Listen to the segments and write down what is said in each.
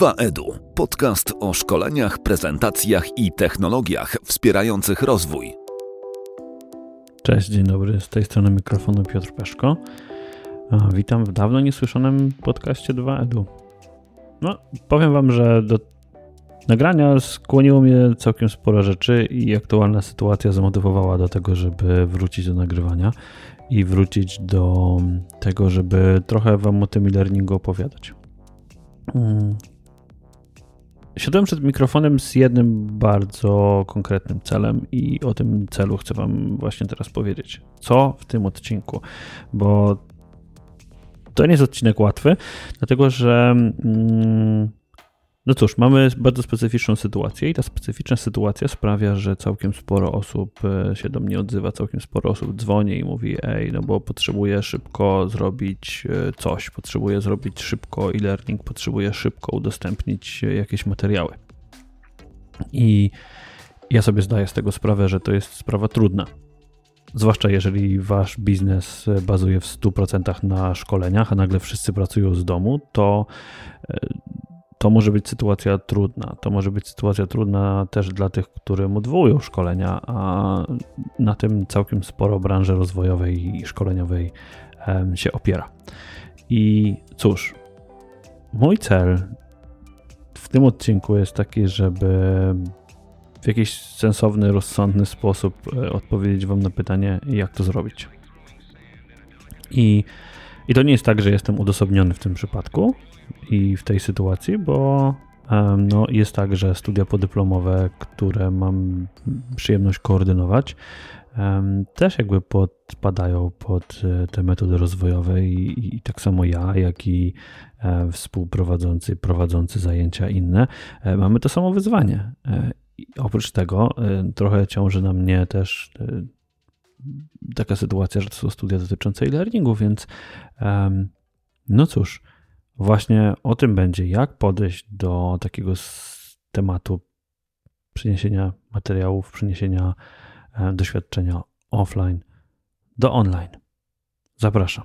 2EDU. Podcast o szkoleniach, prezentacjach i technologiach wspierających rozwój. Cześć, dzień dobry. Z tej strony mikrofonu Piotr Peszko. Witam w dawno niesłyszanym podcaście 2EDU. No, powiem wam, że do nagrania skłoniło mnie całkiem sporo rzeczy i aktualna sytuacja zamotywowała do tego, żeby wrócić do nagrywania i wrócić do tego, żeby trochę wam o tym e-learningu opowiadać. Siadłem przed mikrofonem z jednym bardzo konkretnym celem i o tym celu chcę Wam właśnie teraz powiedzieć. Co w tym odcinku? Bo to nie jest odcinek łatwy, dlatego że mm, no cóż, mamy bardzo specyficzną sytuację i ta specyficzna sytuacja sprawia, że całkiem sporo osób e, się do mnie odzywa, całkiem sporo osób dzwoni i mówi: Ej, no bo potrzebuję szybko zrobić e, coś, potrzebuję zrobić szybko e-learning, potrzebuję szybko udostępnić e, jakieś materiały. I ja sobie zdaję z tego sprawę, że to jest sprawa trudna. Zwłaszcza jeżeli wasz biznes bazuje w 100% na szkoleniach, a nagle wszyscy pracują z domu, to to może być sytuacja trudna. To może być sytuacja trudna też dla tych, którym odwołują szkolenia, a na tym całkiem sporo branży rozwojowej i szkoleniowej się opiera. I cóż, mój cel w tym odcinku jest taki, żeby w jakiś sensowny, rozsądny sposób e, odpowiedzieć Wam na pytanie, jak to zrobić. I, I to nie jest tak, że jestem odosobniony w tym przypadku i w tej sytuacji, bo no, jest tak, że studia podyplomowe, które mam przyjemność koordynować, też jakby podpadają pod e, te metody rozwojowe i, i tak samo ja, jak i e, współprowadzący, prowadzący zajęcia inne, e, mamy to samo wyzwanie. Oprócz tego trochę ciąży na mnie też taka sytuacja, że to są studia dotyczące e-learningu, więc no cóż, Właśnie o tym będzie, jak podejść do takiego tematu przeniesienia materiałów, przeniesienia e, doświadczenia offline do online. Zapraszam.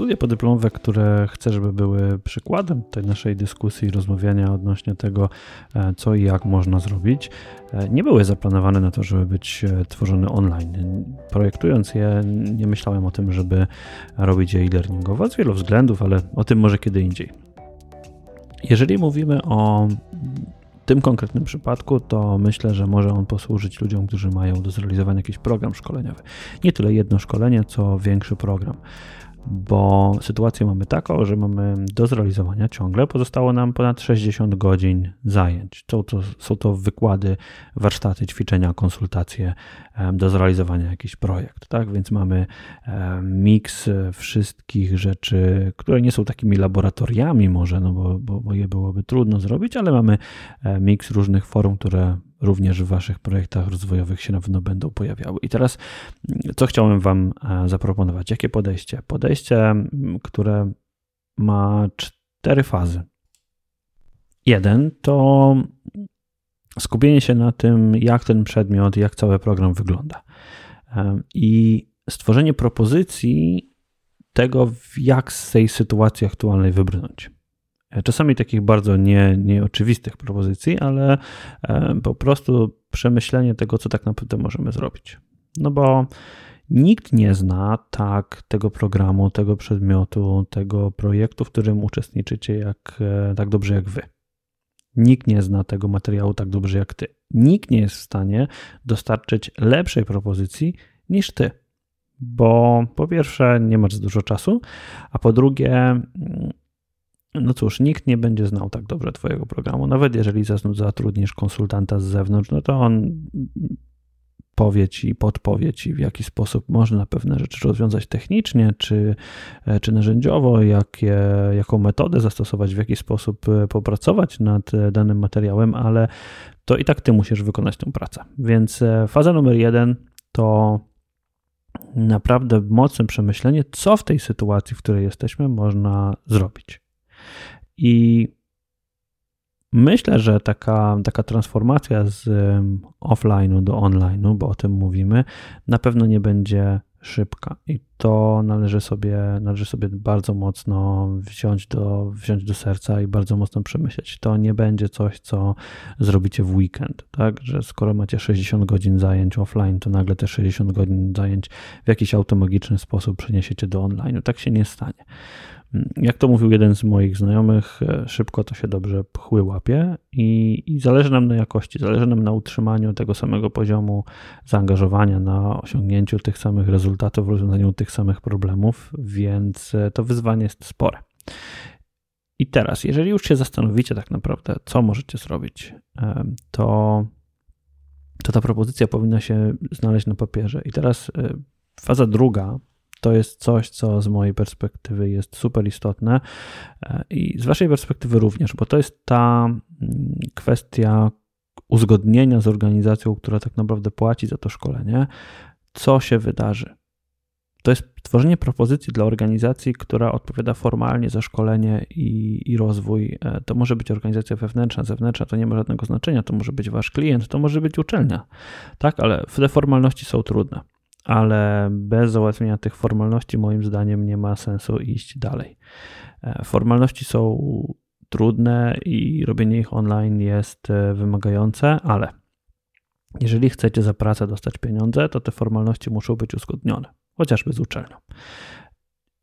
Studia podyplomowe, które chcę, żeby były przykładem tej naszej dyskusji i rozmawiania odnośnie tego, e, co i jak można zrobić, e, nie były zaplanowane na to, żeby być e, tworzone online. Projektując je, nie myślałem o tym, żeby robić je e-learningowo z wielu względów, ale o tym może kiedy indziej. Jeżeli mówimy o tym konkretnym przypadku, to myślę, że może on posłużyć ludziom, którzy mają do zrealizowania jakiś program szkoleniowy. Nie tyle jedno szkolenie, co większy program bo sytuację mamy taką, że mamy do zrealizowania ciągle pozostało nam ponad 60 godzin zajęć. Są to, są to wykłady, warsztaty, ćwiczenia, konsultacje do zrealizowania jakiś projekt, tak? Więc mamy miks wszystkich rzeczy, które nie są takimi laboratoriami może, no bo, bo, bo je byłoby trudno zrobić, ale mamy miks różnych form, które również w Waszych projektach rozwojowych się na pewno będą pojawiały. I teraz, co chciałem Wam e, zaproponować? Jakie podejście? Podejście, które ma cztery fazy. Jeden to skupienie się na tym, jak ten przedmiot, jak cały program wygląda. I stworzenie propozycji tego, jak z tej sytuacji aktualnej wybrnąć. Czasami takich bardzo nie, nieoczywistych propozycji, ale e, po prostu przemyślenie tego, co tak naprawdę możemy zrobić. No bo nikt nie zna tak tego programu, tego przedmiotu, tego projektu, w którym uczestniczycie, jak, e, tak dobrze jak wy. Nikt nie zna tego materiału tak dobrze jak ty. Nikt nie jest w stanie dostarczyć lepszej propozycji niż ty. Bo po pierwsze, nie masz dużo czasu, a po drugie, no cóż, nikt nie będzie znał tak dobrze Twojego programu. Nawet jeżeli zatrudnisz konsultanta z zewnątrz, no to on powie Ci, podpowie Ci, w jaki sposób można pewne rzeczy rozwiązać technicznie czy, e, czy narzędziowo, jaką metodę zastosować, w jaki sposób e, popracować nad e, danym materiałem, ale to i tak Ty musisz wykonać tę pracę. Więc faza numer jeden to naprawdę mocne przemyślenie, co w tej sytuacji, w której jesteśmy, można zrobić. I Myślę, że taka, taka transformacja z offline'u do online'u, bo o tym mówimy, na pewno nie będzie szybka i to należy sobie, należy sobie bardzo mocno wziąć do, wziąć do serca i bardzo mocno przemyśleć. To nie będzie coś, co zrobicie w weekend, tak? Że skoro macie 60 godzin zajęć offline, to nagle te 60 godzin zajęć w jakiś automagiczny sposób przeniesiecie do online. Tak się nie stanie. Jak to mówił jeden z moich znajomych, e, szybko to się dobrze pchły łapie i, i, zależy nam na jakości, zależy nam na utrzymaniu tego samego poziomu zaangażowania, na osiągnięciu tych samych rezultatów, rozwiązaniu tych samych problemów, więc e, to wyzwanie jest spore. I teraz, jeżeli już się zastanowicie tak naprawdę, co możecie zrobić, e, to, to ta propozycja powinna się znaleźć na papierze. I teraz faza druga to jest coś, co z mojej perspektywy jest super istotne e, i z Waszej perspektywy również, bo to jest ta mm, kwestia uzgodnienia z organizacją, która tak naprawdę płaci za to szkolenie, co się wydarzy. To jest tworzenie propozycji dla organizacji, która odpowiada formalnie za szkolenie i, i, rozwój. E, to może być organizacja wewnętrzna, zewnętrzna, to nie ma żadnego znaczenia. To może być wasz klient, to może być uczelnia. Tak, ale te formalności są trudne ale bez załatwienia tych formalności, moim zdaniem, nie ma sensu iść dalej. E, formalności są trudne i robienie ich online jest e, wymagające, ale jeżeli chcecie za pracę dostać pieniądze, to te formalności muszą być uzgodnione, chociażby z uczelnią.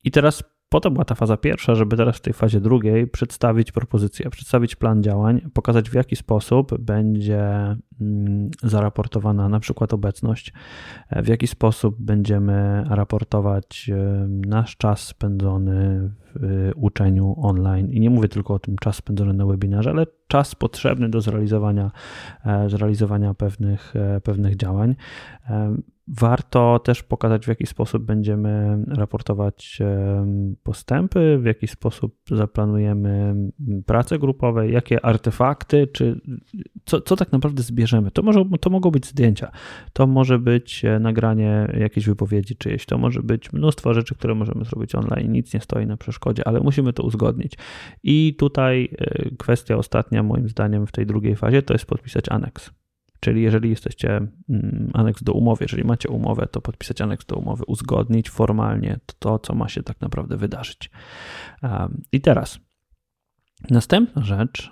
I teraz po to była ta faza pierwsza, żeby teraz w tej fazie drugiej przedstawić propozycję, przedstawić plan działań, pokazać w jaki sposób będzie zaraportowana na przykład obecność, e, w jaki sposób będziemy raportować e, nasz czas spędzony w uczeniu online. I nie mówię tylko o tym czas spędzony na webinarze, ale czas potrzebny do zrealizowania, e, zrealizowania pewnych, pewnych działań. Warto też pokazać, w jaki sposób będziemy raportować postępy, w jaki sposób zaplanujemy prace grupowe, jakie artefakty, czy co, co tak naprawdę zbierzemy. To, może, to mogą być zdjęcia, to może być e, nagranie jakiejś wypowiedzi czyjeś, to może być mnóstwo rzeczy, które możemy zrobić online. Nic nie stoi na przeszkodzie, ale musimy to uzgodnić. I tutaj e, kwestia ostatnia, moim zdaniem, w tej drugiej fazie, to jest podpisać aneks. Czyli jeżeli jesteście mm, aneks do umowy, jeżeli macie umowę, to podpisać aneks do umowy, uzgodnić formalnie to, co ma się tak naprawdę wydarzyć. I teraz następna rzecz,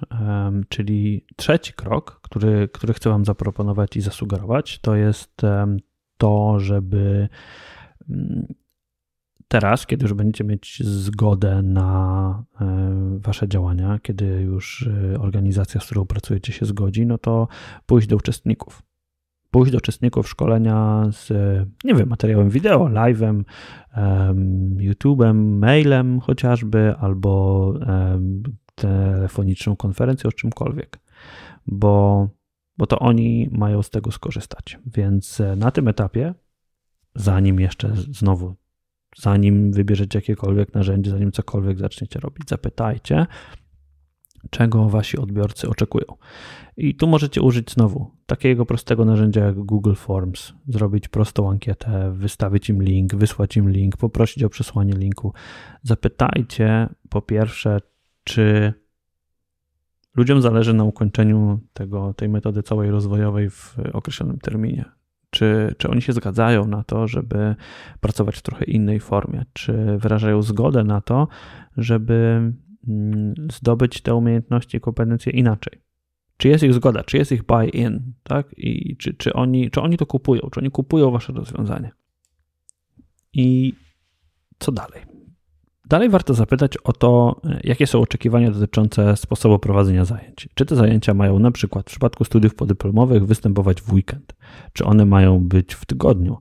czyli trzeci krok, który, który chcę Wam zaproponować i zasugerować, to jest to, żeby mm, teraz, kiedy już będziecie mieć zgodę na e, wasze działania, kiedy już e, organizacja, z którą pracujecie, się zgodzi, no to pójść do uczestników. Pójść do uczestników szkolenia z, nie wiem, materiałem wideo, live'em, YouTube'em, mailem chociażby, albo telefoniczną konferencją, czymkolwiek, bo, bo to oni mają z tego skorzystać. Więc e, na tym etapie, zanim jeszcze znowu zanim wybierzecie jakiekolwiek narzędzie, zanim cokolwiek zaczniecie robić, zapytajcie, czego wasi odbiorcy oczekują. I tu możecie użyć znowu takiego prostego narzędzia jak Google Forms, zrobić prostą ankietę, wystawić im link, wysłać im link, poprosić o przesłanie linku. Zapytajcie po pierwsze, czy ludziom zależy na ukończeniu tego, tej metody całej rozwojowej w określonym terminie czy, czy oni się zgadzają na to, żeby pracować w trochę innej formie? Czy wyrażają zgodę na to, żeby mm, zdobyć te umiejętności i kompetencje inaczej? Czy jest ich zgoda, czy jest ich buy-in, tak? I czy, czy, oni, czy oni to kupują, czy oni kupują wasze rozwiązanie? I co dalej? Dalej warto zapytać o to, jakie są oczekiwania dotyczące sposobu prowadzenia zajęć. Czy te zajęcia mają na przykład w przypadku studiów podyplomowych występować w weekend? Czy one mają być w tygodniu?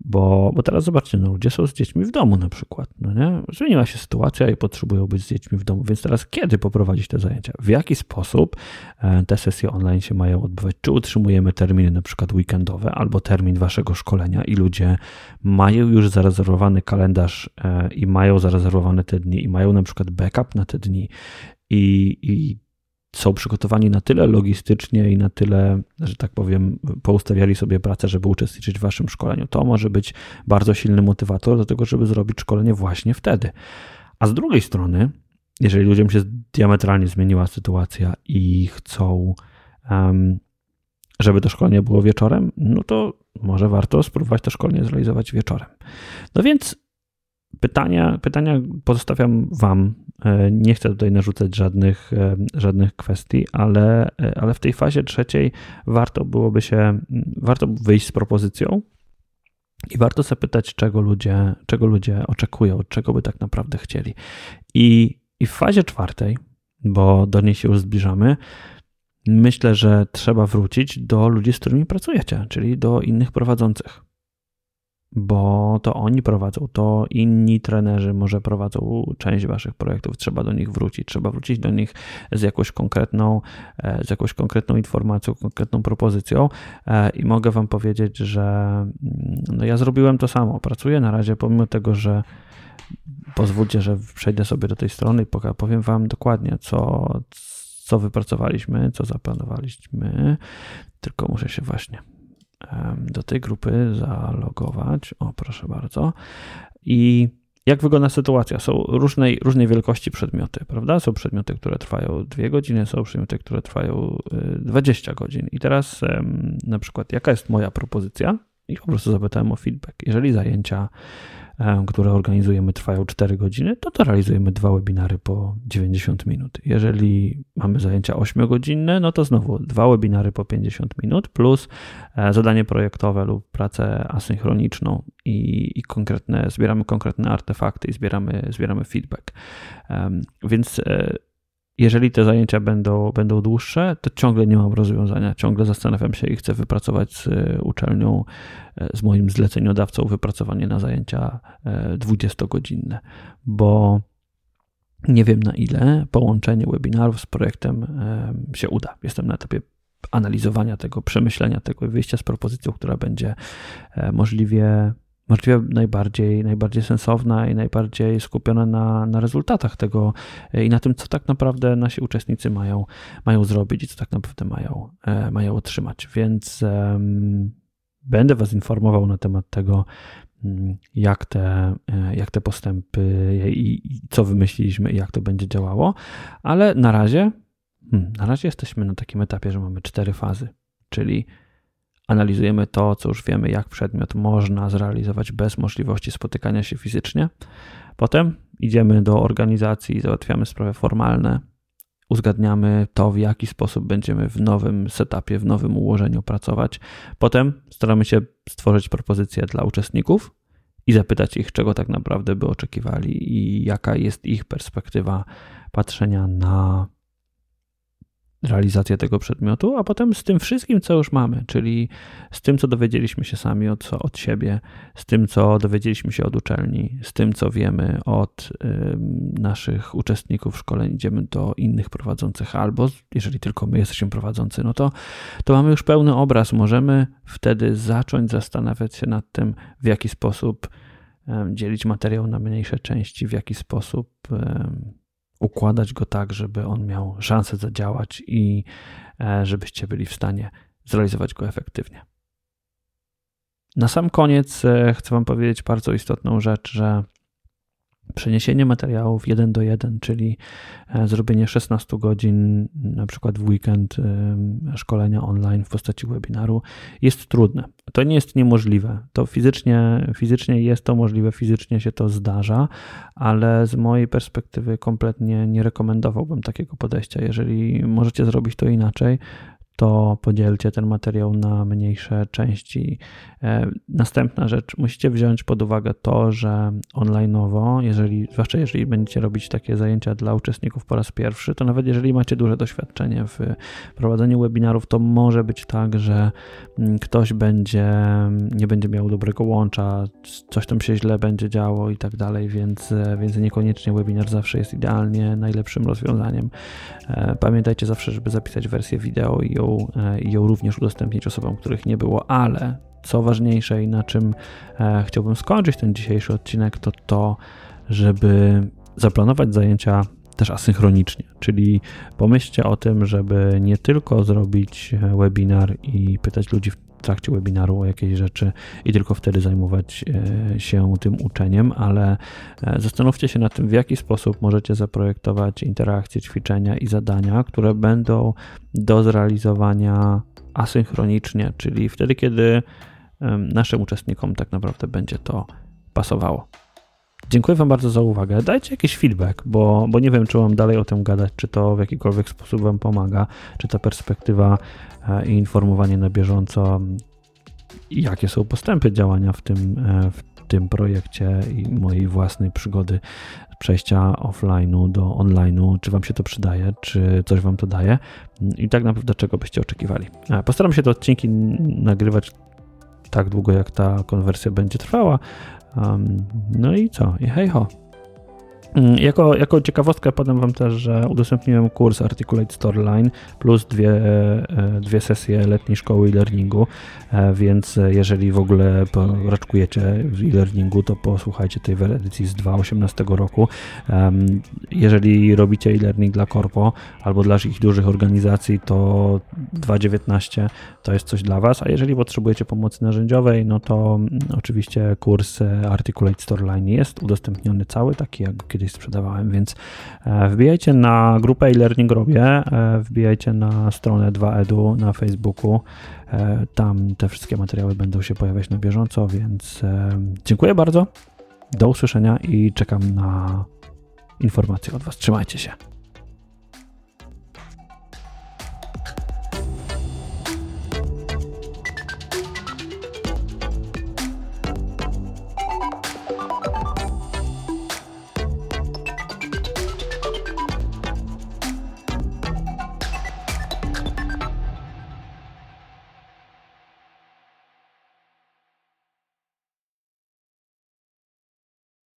Bo, bo teraz zobaczcie, no, ludzie są z dziećmi w domu na przykład. No nie? Zmieniła się sytuacja i potrzebują być z dziećmi w domu, więc teraz kiedy poprowadzić te zajęcia? W jaki sposób e, te sesje online się mają odbywać? Czy utrzymujemy terminy na przykład weekendowe albo termin waszego szkolenia i ludzie mają już zarezerwowany kalendarz e, i mają zarezerwowane te dni i mają na przykład backup na te dni i, i są przygotowani na tyle logistycznie i na tyle, że tak powiem, poustawiali sobie pracę, żeby uczestniczyć w waszym szkoleniu. To może być bardzo silny motywator do tego, żeby zrobić szkolenie właśnie wtedy. A z drugiej strony, jeżeli ludziom się diametralnie zmieniła sytuacja i chcą, żeby to szkolenie było wieczorem, no to może warto spróbować to szkolenie zrealizować wieczorem. No więc pytania, pytania pozostawiam Wam. E, nie chcę tutaj narzucać żadnych, e, żadnych kwestii, ale, e, ale w tej fazie trzeciej warto byłoby się, warto wyjść z propozycją i warto zapytać, czego ludzie, czego ludzie oczekują, czego by tak naprawdę chcieli. I, I w fazie czwartej, bo do niej się już zbliżamy, myślę, że trzeba wrócić do ludzi, z którymi pracujecie, czyli do innych prowadzących bo to oni prowadzą, to inni trenerzy może prowadzą część waszych projektów, trzeba do nich wrócić, trzeba wrócić do nich z jakąś konkretną, e, z jakąś konkretną informacją, konkretną propozycją. E, i mogę wam powiedzieć, że mm, no ja zrobiłem to samo, pracuję na razie pomimo tego, że pozwólcie, że przejdę sobie do tej strony i powiem wam dokładnie, co, co wypracowaliśmy, co zaplanowaliśmy, tylko muszę się właśnie do tej grupy zalogować. O, proszę bardzo. I jak wygląda sytuacja? Są różnej, różnej wielkości przedmioty, prawda? Są przedmioty, które trwają 2 godziny, są przedmioty, które trwają 20 y, godzin. I teraz na przykład, jaka jest moja propozycja? I po prostu zapytałem o feedback. Jeżeli zajęcia które organizujemy, trwają 4 godziny, to to realizujemy dwa webinary po 90 minut. Jeżeli mamy zajęcia 8-godzinne, no to znowu dwa webinary po 50 minut plus e, zadanie projektowe lub pracę asynchroniczną i, i konkretne, zbieramy konkretne artefakty i zbieramy, zbieramy feedback. Więc e, jeżeli te zajęcia będą, będą dłuższe, to ciągle nie mam rozwiązania. Ciągle zastanawiam się i chcę wypracować z e, uczelnią, e, z moim zleceniodawcą wypracowanie na zajęcia 20-godzinne, e, bo nie wiem na ile połączenie webinarów z projektem się uda. Jestem na etapie analizowania tego, przemyślenia tego i wyjścia z propozycją, która będzie możliwie możliwie najbardziej, najbardziej sensowna i najbardziej skupiona na, na rezultatach tego e, i na tym, co tak naprawdę nasi uczestnicy mają, mają zrobić i co tak naprawdę mają, e, mają otrzymać. Więc um, będę Was informował na temat tego, mm, jak te, e, jak te postępy i, i co wymyśliliśmy i jak to będzie działało, ale na razie, hmm, na razie jesteśmy na takim etapie, że mamy cztery fazy, czyli analizujemy to, co już wiemy, jak przedmiot można zrealizować bez możliwości spotykania się fizycznie. Potem idziemy do organizacji i załatwiamy sprawy formalne. Uzgadniamy to, w jaki sposób będziemy w nowym setupie, w nowym ułożeniu pracować. Potem staramy się stworzyć propozycję dla uczestników i zapytać ich, czego tak naprawdę by oczekiwali i jaka jest ich perspektywa patrzenia na realizację tego przedmiotu, a potem z tym wszystkim, co już mamy, czyli z tym, co dowiedzieliśmy się sami od, od siebie, z tym, co dowiedzieliśmy się od uczelni, z tym, co wiemy od y, naszych uczestników szkoleń, idziemy do innych prowadzących, albo jeżeli tylko my jesteśmy prowadzący, no to, to mamy już pełny obraz. Możemy wtedy zacząć zastanawiać się nad tym, w jaki sposób dzielić materiał na mniejsze części, w jaki sposób układać go tak, żeby on miał szansę zadziałać i e, żebyście byli w stanie zrealizować go efektywnie. Na sam koniec e, chcę Wam powiedzieć bardzo istotną rzecz, że przeniesienie materiałów 1 do 1, czyli e, zrobienie 16 godzin na przykład w weekend szkolenia online w postaci webinaru jest trudne. To nie jest niemożliwe. To fizycznie, fizycznie jest to możliwe, fizycznie się to zdarza, ale z mojej perspektywy kompletnie nie rekomendowałbym takiego podejścia. Jeżeli możecie zrobić to inaczej, to podzielcie ten materiał na mniejsze części. E, następna rzecz, musicie wziąć pod uwagę to, że onlineowo, jeżeli, zwłaszcza jeżeli będziecie robić takie zajęcia dla uczestników po raz pierwszy, to nawet jeżeli macie duże doświadczenie w prowadzeniu webinarów, to może być tak, że mm, ktoś będzie, nie będzie miał dobrego łącza, coś tam się źle będzie działo i tak dalej, więc, więc niekoniecznie webinar zawsze jest idealnie najlepszym rozwiązaniem. E, pamiętajcie zawsze, żeby zapisać wersję wideo i ją E, i ją również udostępnić osobom, których nie było, ale co ważniejsze i na czym e, chciałbym skończyć ten dzisiejszy odcinek, to to, żeby zaplanować zajęcia też asynchronicznie, czyli pomyślcie o tym, żeby nie tylko zrobić webinar i pytać ludzi w trakcie webinaru o jakiejś rzeczy i tylko wtedy zajmować się tym uczeniem, ale zastanówcie się nad tym, w jaki sposób możecie zaprojektować interakcje, ćwiczenia i zadania, które będą do zrealizowania asynchronicznie, czyli wtedy, kiedy naszym uczestnikom tak naprawdę będzie to pasowało. Dziękuję Wam bardzo za uwagę. Dajcie jakiś feedback, bo, bo nie wiem, czy mam dalej o tym gadać, czy to w jakikolwiek sposób Wam pomaga, czy ta perspektywa e, i informowanie na bieżąco, jakie są postępy działania w tym, e, w tym projekcie i mojej własnej przygody przejścia offline'u do online'u, czy Wam się to przydaje, czy coś Wam to daje i tak naprawdę czego byście oczekiwali. E, postaram się te odcinki nagrywać tak długo, jak ta konwersja będzie trwała. Um, no i co? I hej ho. Mm, jako, jako ciekawostkę podam Wam też, że udostępniłem kurs Articulate Storyline plus dwie, e, dwie sesje letniej szkoły e-learningu, e, więc jeżeli w ogóle raczkujecie w e-learningu, to posłuchajcie tej edycji z 2018 roku. Jeżeli robicie e-learning dla korpo albo dla ich dużych organizacji, to 2.19 to jest coś dla Was, a jeżeli potrzebujecie pomocy narzędziowej, no to mm, oczywiście kurs Articulate Storyline jest udostępniony cały, taki jak kiedyś sprzedawałem, więc e, wbijajcie na grupę e-learning robię, e, wbijajcie na stronę 2edu na Facebooku, e, tam te wszystkie materiały będą się pojawiać na bieżąco, więc dziękuję bardzo, do usłyszenia i czekam na informacje od Was. Trzymajcie się.